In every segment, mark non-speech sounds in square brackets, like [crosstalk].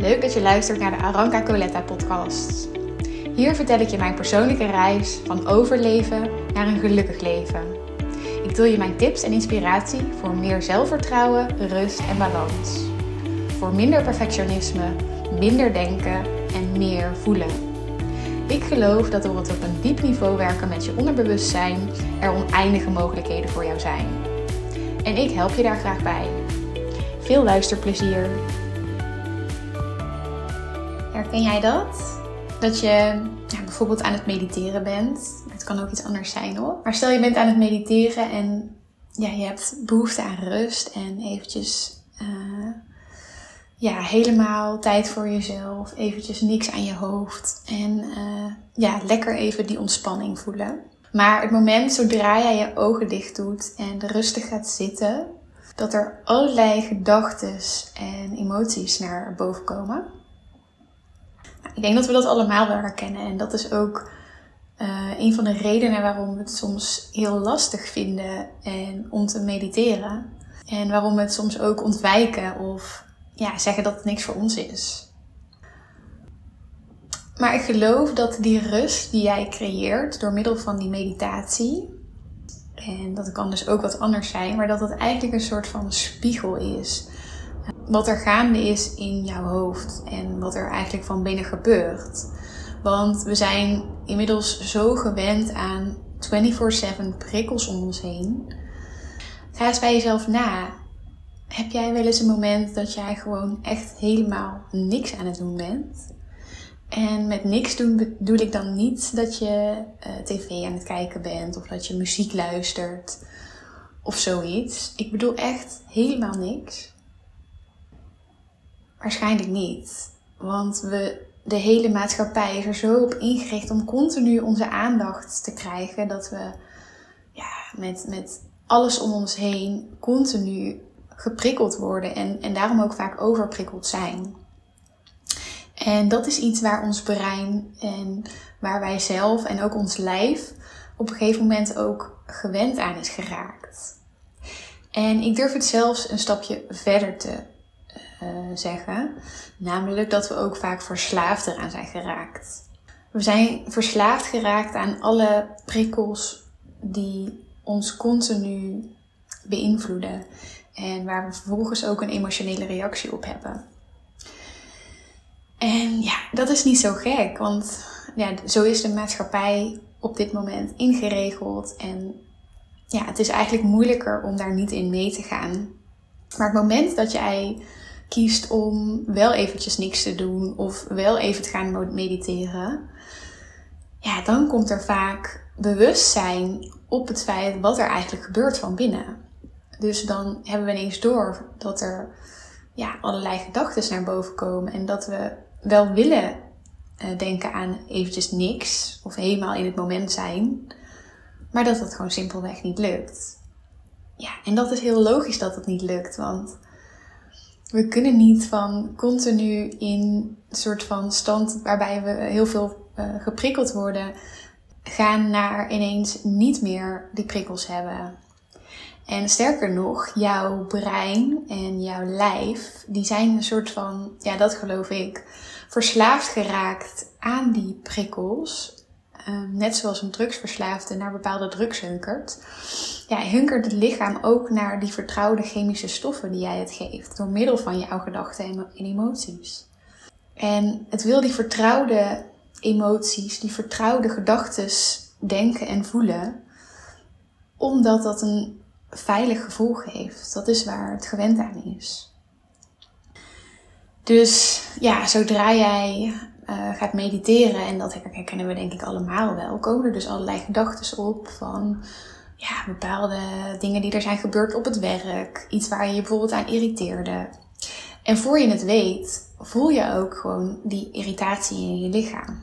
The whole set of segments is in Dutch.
Leuk dat je luistert naar de Aranka Coletta podcast. Hier vertel ik je mijn persoonlijke reis van overleven naar een gelukkig leven. Ik deel je mijn tips en inspiratie voor meer zelfvertrouwen, rust en balans. Voor minder perfectionisme, minder denken en meer voelen. Ik geloof dat door het op een diep niveau werken met je onderbewustzijn er oneindige mogelijkheden voor jou zijn. En ik help je daar graag bij. Veel luisterplezier! Herken jij dat? Dat je ja, bijvoorbeeld aan het mediteren bent. Het kan ook iets anders zijn hoor. Maar stel je bent aan het mediteren en ja, je hebt behoefte aan rust en eventjes uh, ja, helemaal tijd voor jezelf. Eventjes niks aan je hoofd. En uh, ja, lekker even die ontspanning voelen. Maar het moment zodra jij je ogen dicht doet en rustig gaat zitten, dat er allerlei gedachten en emoties naar boven komen. Ik denk dat we dat allemaal wel herkennen. En dat is ook uh, een van de redenen waarom we het soms heel lastig vinden en om te mediteren. En waarom we het soms ook ontwijken of ja, zeggen dat het niks voor ons is. Maar ik geloof dat die rust die jij creëert door middel van die meditatie, en dat kan dus ook wat anders zijn, maar dat het eigenlijk een soort van spiegel is. Wat er gaande is in jouw hoofd en wat er eigenlijk van binnen gebeurt. Want we zijn inmiddels zo gewend aan 24/7 prikkels om ons heen. Ga eens bij jezelf na. Heb jij wel eens een moment dat jij gewoon echt helemaal niks aan het doen bent? En met niks doen bedoel ik dan niet dat je uh, tv aan het kijken bent of dat je muziek luistert of zoiets. Ik bedoel echt helemaal niks. Waarschijnlijk niet. Want we, de hele maatschappij is er zo op ingericht om continu onze aandacht te krijgen dat we ja, met, met alles om ons heen continu geprikkeld worden en, en daarom ook vaak overprikkeld zijn. En dat is iets waar ons brein en waar wij zelf en ook ons lijf op een gegeven moment ook gewend aan is geraakt. En ik durf het zelfs een stapje verder te uh, zeggen, namelijk dat we ook vaak verslaafd eraan zijn geraakt. We zijn verslaafd geraakt aan alle prikkels die ons continu beïnvloeden en waar we vervolgens ook een emotionele reactie op hebben. En ja, dat is niet zo gek, want ja, zo is de maatschappij op dit moment ingeregeld. En ja, het is eigenlijk moeilijker om daar niet in mee te gaan. Maar het moment dat jij kiest om wel eventjes niks te doen of wel even te gaan mediteren, ja, dan komt er vaak bewustzijn op het feit wat er eigenlijk gebeurt van binnen. Dus dan hebben we ineens door dat er ja, allerlei gedachten naar boven komen en dat we wel willen uh, denken aan eventjes niks of helemaal in het moment zijn, maar dat het gewoon simpelweg niet lukt. Ja, en dat is heel logisch dat het niet lukt, want we kunnen niet van continu in een soort van stand waarbij we heel veel uh, geprikkeld worden, gaan naar ineens niet meer die prikkels hebben. En sterker nog, jouw brein en jouw lijf, die zijn een soort van, ja, dat geloof ik, verslaafd geraakt aan die prikkels. Um, net zoals een drugsverslaafde naar bepaalde drugs hunkert. Ja, hunkert het lichaam ook naar die vertrouwde chemische stoffen die jij het geeft. Door middel van jouw gedachten en emoties. En het wil die vertrouwde emoties, die vertrouwde gedachten denken en voelen. Omdat dat een veilig gevoel geeft. Dat is waar het gewend aan is. Dus ja, zodra jij uh, gaat mediteren, en dat herkennen we denk ik allemaal wel, komen er dus allerlei gedachten op van ja, bepaalde dingen die er zijn gebeurd op het werk. Iets waar je je bijvoorbeeld aan irriteerde. En voor je het weet, voel je ook gewoon die irritatie in je lichaam.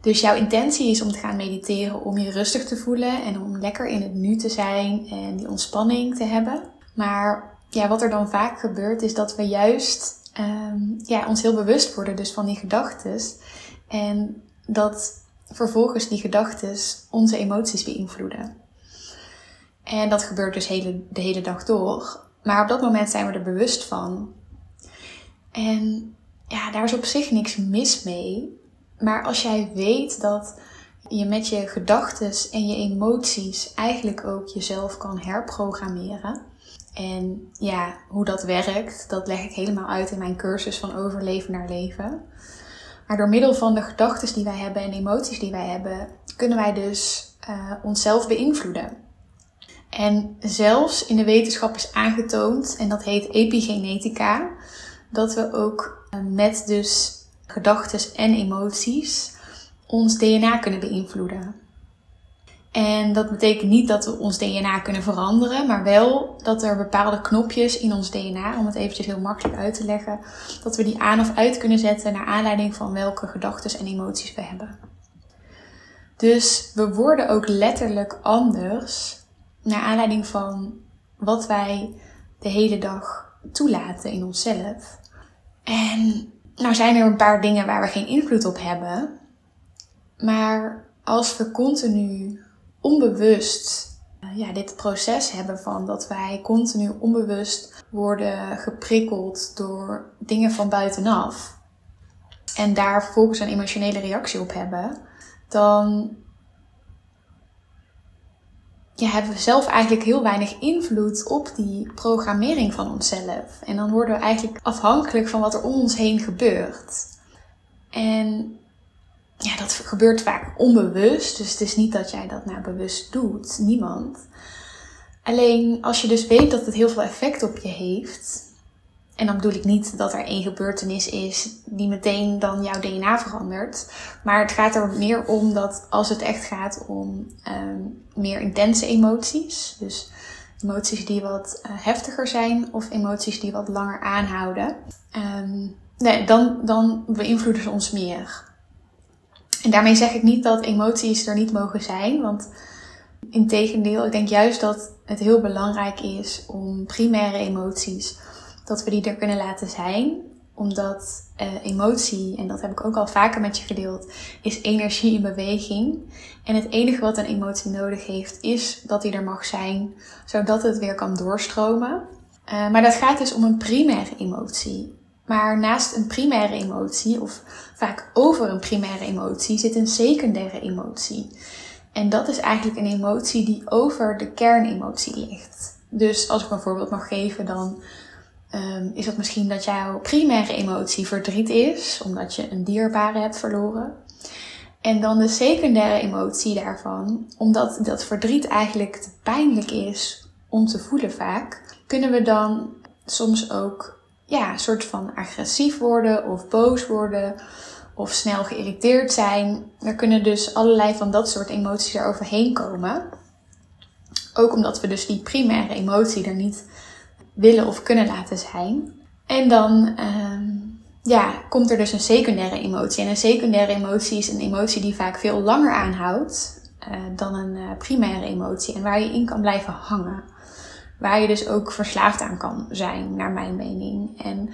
Dus jouw intentie is om te gaan mediteren om je rustig te voelen en om lekker in het nu te zijn en die ontspanning te hebben. Maar ja, wat er dan vaak gebeurt is dat we juist um, ja, ons heel bewust worden dus van die gedachten. En dat vervolgens die gedachten onze emoties beïnvloeden. En dat gebeurt dus hele, de hele dag door. Maar op dat moment zijn we er bewust van. En ja, daar is op zich niks mis mee. Maar als jij weet dat je met je gedachten en je emoties eigenlijk ook jezelf kan herprogrammeren. En ja, hoe dat werkt, dat leg ik helemaal uit in mijn cursus van overleven naar leven. Maar door middel van de gedachten die wij hebben en emoties die wij hebben, kunnen wij dus uh, onszelf beïnvloeden. En zelfs in de wetenschap is aangetoond, en dat heet epigenetica, dat we ook uh, met dus gedachten en emoties ons DNA kunnen beïnvloeden. En dat betekent niet dat we ons DNA kunnen veranderen, maar wel dat er bepaalde knopjes in ons DNA, om het eventjes heel makkelijk uit te leggen, dat we die aan of uit kunnen zetten naar aanleiding van welke gedachten en emoties we hebben. Dus we worden ook letterlijk anders naar aanleiding van wat wij de hele dag toelaten in onszelf. En nou zijn er een paar dingen waar we geen invloed op hebben. Maar als we continu onbewust eh, ja, dit proces hebben van dat wij continu onbewust worden geprikkeld door dingen van buitenaf. En daar vervolgens een emotionele reactie op hebben, dan hebben we zelf eigenlijk heel weinig invloed op die programmering van onszelf. En dan worden we eigenlijk afhankelijk van wat er om ons heen gebeurt. En ja, dat gebeurt vaak onbewust. Dus het is niet dat jij dat nou bewust doet. Niemand. Alleen als je dus weet dat het heel veel effect op je heeft. En dan bedoel ik niet dat er één gebeurtenis is die meteen dan jouw DNA verandert. Maar het gaat er meer om dat als het echt gaat om um, meer intense emoties. Dus emoties die wat uh, heftiger zijn of emoties die wat langer aanhouden. Um, nee, dan, dan beïnvloeden ze ons meer. En daarmee zeg ik niet dat emoties er niet mogen zijn, want integendeel, ik denk juist dat het heel belangrijk is om primaire emoties, dat we die er kunnen laten zijn. Omdat uh, emotie, en dat heb ik ook al vaker met je gedeeld, is energie in beweging. En het enige wat een emotie nodig heeft, is dat die er mag zijn, zodat het weer kan doorstromen. Uh, maar dat gaat dus om een primaire emotie. Maar naast een primaire emotie, of vaak over een primaire emotie, zit een secundaire emotie. En dat is eigenlijk een emotie die over de kernemotie ligt. Dus als ik een voorbeeld mag geven, dan um, is het misschien dat jouw primaire emotie verdriet is, omdat je een dierbare hebt verloren. En dan de secundaire emotie daarvan, omdat dat verdriet eigenlijk te pijnlijk is om te voelen vaak, kunnen we dan soms ook ja, een soort van agressief worden of boos worden of snel geïrriteerd zijn. Er kunnen dus allerlei van dat soort emoties er overheen komen. Ook omdat we dus die primaire emotie er niet willen of kunnen laten zijn. En dan uh, ja, komt er dus een secundaire emotie. En een secundaire emotie is een emotie die vaak veel langer aanhoudt uh, dan een uh, primaire emotie. En waar je in kan blijven hangen. Waar je dus ook verslaafd aan kan zijn, naar mijn mening. En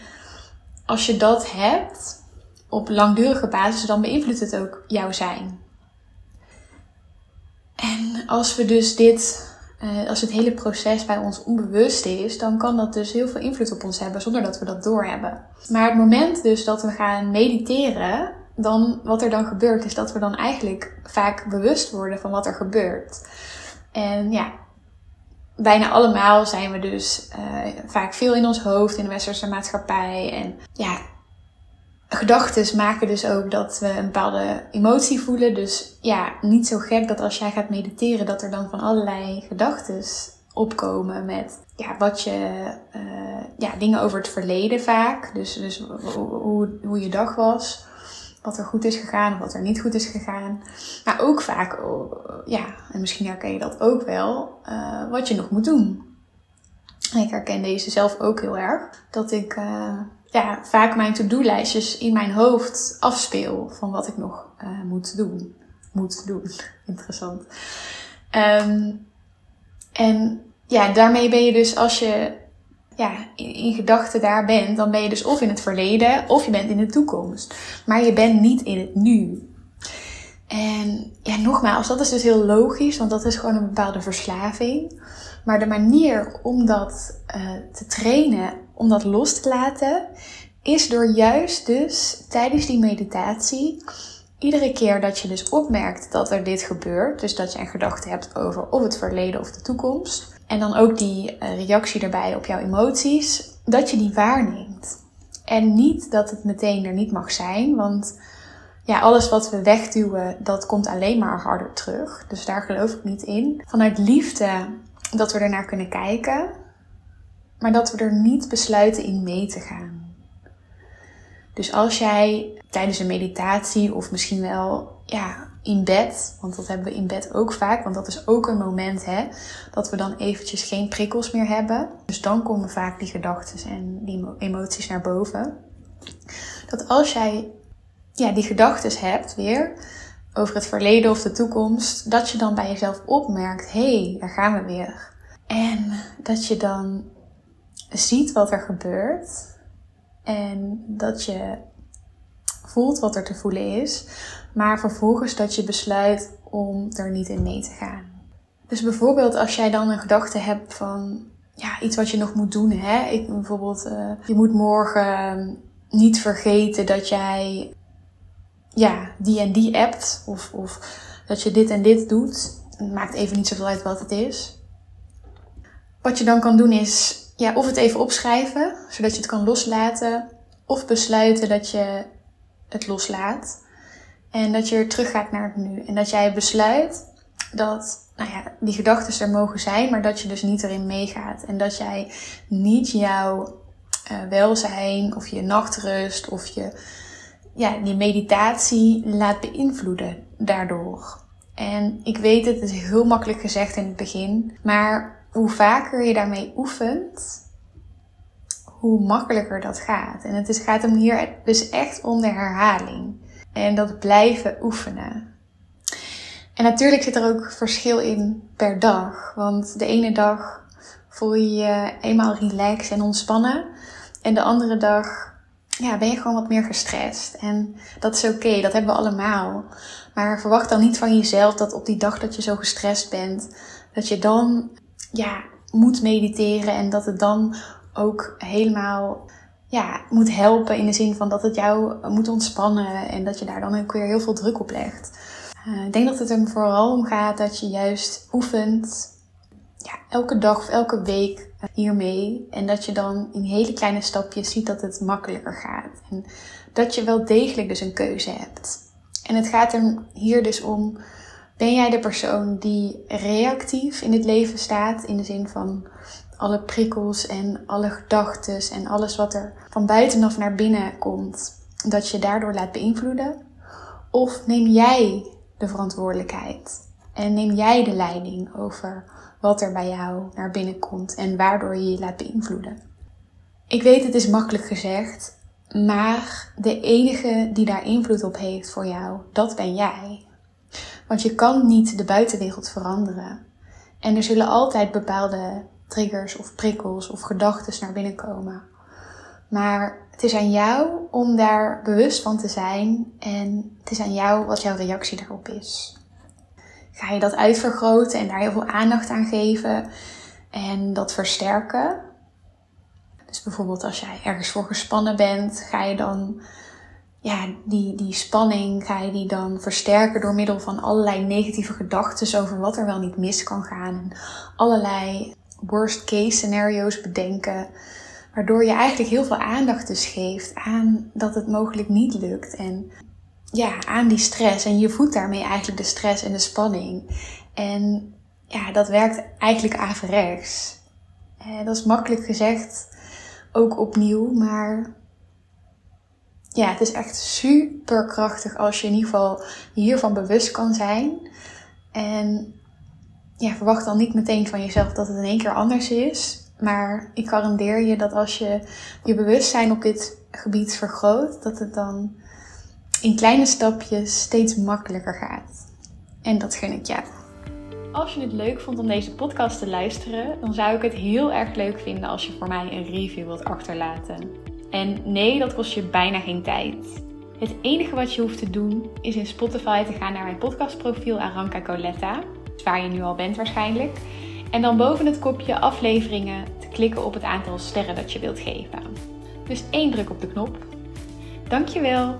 als je dat hebt op langdurige basis, dan beïnvloedt het ook jouw zijn. En als we dus dit, uh, als het hele proces bij ons onbewust is, dan kan dat dus heel veel invloed op ons hebben zonder dat we dat doorhebben. Maar het moment dus dat we gaan mediteren, dan wat er dan gebeurt, is dat we dan eigenlijk vaak bewust worden van wat er gebeurt. En ja, bijna allemaal zijn we dus uh, vaak veel in ons hoofd in de westerse maatschappij. En ja, gedachten maken dus ook dat we een bepaalde emotie voelen. Dus ja, niet zo gek dat als jij gaat mediteren, dat er dan van allerlei gedachten opkomen met ja, wat je, uh, ja, dingen over het verleden vaak. Dus, dus hoe, hoe je dag was wat er goed is gegaan of wat er niet goed is gegaan. Maar ook vaak, oh, ja, en misschien herken je dat ook wel, uh, wat je nog moet doen. En ik herken deze zelf ook heel erg. Dat ik uh, ja, vaak mijn to-do-lijstjes in mijn hoofd afspeel van wat ik nog uh, moet doen. Moet doen. [laughs] Interessant. Um, en ja, daarmee ben je dus als je ja, in, in gedachten daar bent, dan ben je dus of in het verleden of je bent in de toekomst. Maar je bent niet in het nu. En ja, nogmaals, dat is dus heel logisch, want dat is gewoon een bepaalde verslaving. Maar de manier om dat uh, te trainen, om dat los te laten, is door juist dus tijdens die meditatie iedere keer dat je dus opmerkt dat er dit gebeurt, dus dat je een gedachte hebt over of het verleden of de toekomst, en dan ook die eh, reactie erbij op jouw emoties, dat je die waarneemt. En niet dat het meteen er niet mag zijn, want ja, alles wat we wegduwen, dat komt alleen maar harder terug. Dus daar geloof ik niet in. Vanuit liefde dat we ernaar kunnen kijken, maar dat we er niet besluiten in mee te gaan. Dus als jij tijdens een meditatie of misschien wel ja, in bed, want dat hebben we in bed ook vaak, want dat is ook een moment hè, dat we dan eventjes geen prikkels meer hebben. Dus dan komen vaak die gedachten en die emoties naar boven. Dat als jij ja, die gedachten hebt weer over het verleden of de toekomst, dat je dan bij jezelf opmerkt: hé, hey, daar gaan we weer. En dat je dan ziet wat er gebeurt en dat je voelt wat er te voelen is, maar vervolgens dat je besluit om er niet in mee te gaan. Dus bijvoorbeeld als jij dan een gedachte hebt van ja, iets wat je nog moet doen. Hè? Ik, bijvoorbeeld, uh, je moet morgen niet vergeten dat jij ja, die en die appt. Of, of dat je dit en dit doet. Het maakt even niet zoveel uit wat het is. Wat je dan kan doen is ja, of het even opschrijven, zodat je het kan loslaten. Of besluiten dat je het loslaat. En dat je teruggaat naar het nu. En dat jij besluit dat nou ja, die gedachten er mogen zijn, maar dat je dus niet erin meegaat. En dat jij niet jouw uh, welzijn of je nachtrust of je ja, die meditatie laat beïnvloeden daardoor. En ik weet het, het is heel makkelijk gezegd in het begin, maar hoe vaker je daarmee oefent, hoe makkelijker dat gaat. En het is, gaat hem hier dus echt om de herhaling. En dat blijven oefenen. En natuurlijk zit er ook verschil in per dag. Want de ene dag voel je je eenmaal relaxed en ontspannen. En de andere dag ja, ben je gewoon wat meer gestrest. En dat is oké, dat hebben we allemaal. Maar verwacht dan niet van jezelf dat op die dag dat je zo gestrest bent, dat je dan ja, moet mediteren en dat het dan ook helemaal ja, moet helpen in de zin van dat het jou moet ontspannen en dat je daar dan ook weer heel veel druk op legt. Uh, ik denk dat het er vooral om gaat dat je juist oefent ja, elke dag of elke week hiermee. En dat je dan in hele kleine stapjes ziet dat het makkelijker gaat. En dat je wel degelijk dus een keuze hebt. En het gaat er hier dus om, ben jij de persoon die reactief in het leven staat? In de zin van alle prikkels en alle gedachten en alles wat er van buitenaf naar binnen komt, dat je daardoor laat beïnvloeden? Of neem jij de verantwoordelijkheid en neem jij de leiding over wat er bij jou naar binnen komt en waardoor je je laat beïnvloeden. Ik weet, het is makkelijk gezegd, maar de enige die daar invloed op heeft voor jou, dat ben jij. Want je kan niet de buitenwereld veranderen. En er zullen altijd bepaalde triggers of prikkels of gedachten naar binnen komen. Maar het is aan jou om daar bewust van te zijn en het is aan jou wat jouw reactie daarop is ga je dat uitvergroten en daar heel veel aandacht aan geven en dat versterken. Dus bijvoorbeeld als jij ergens voor gespannen bent, ga je dan ja, die, die spanning ga je die dan versterken door middel van allerlei negatieve gedachten over wat er wel niet mis kan gaan. En allerlei worst case scenario's bedenken. Waardoor je eigenlijk heel veel aandacht dus geeft aan dat het mogelijk niet lukt. En ja, aan die stress. En je voedt daarmee eigenlijk de stress en de spanning. En ja, dat werkt eigenlijk averechts. Eh, dat is makkelijk gezegd, ook opnieuw, maar ja, het is echt super krachtig als je in ieder geval hiervan bewust kan zijn. En ja, verwacht dan niet meteen van jezelf dat het in één keer anders is. Maar ik garandeer je dat als je je bewustzijn op dit gebied vergroot, dat het dan in kleine stapjes steeds makkelijker gaat. En dat gun ik jou. Als je het leuk vond om deze podcast te luisteren, dan zou ik het heel erg leuk vinden als je voor mij een review wilt achterlaten. En nee, dat kost je bijna geen tijd. Het enige wat je hoeft te doen is in Spotify te gaan naar mijn podcastprofiel Aranka Coletta, waar je nu al bent waarschijnlijk. En dan boven het kopje afleveringen te klikken op het aantal sterren dat je wilt geven. Dus één druk op de knop. Dankjewel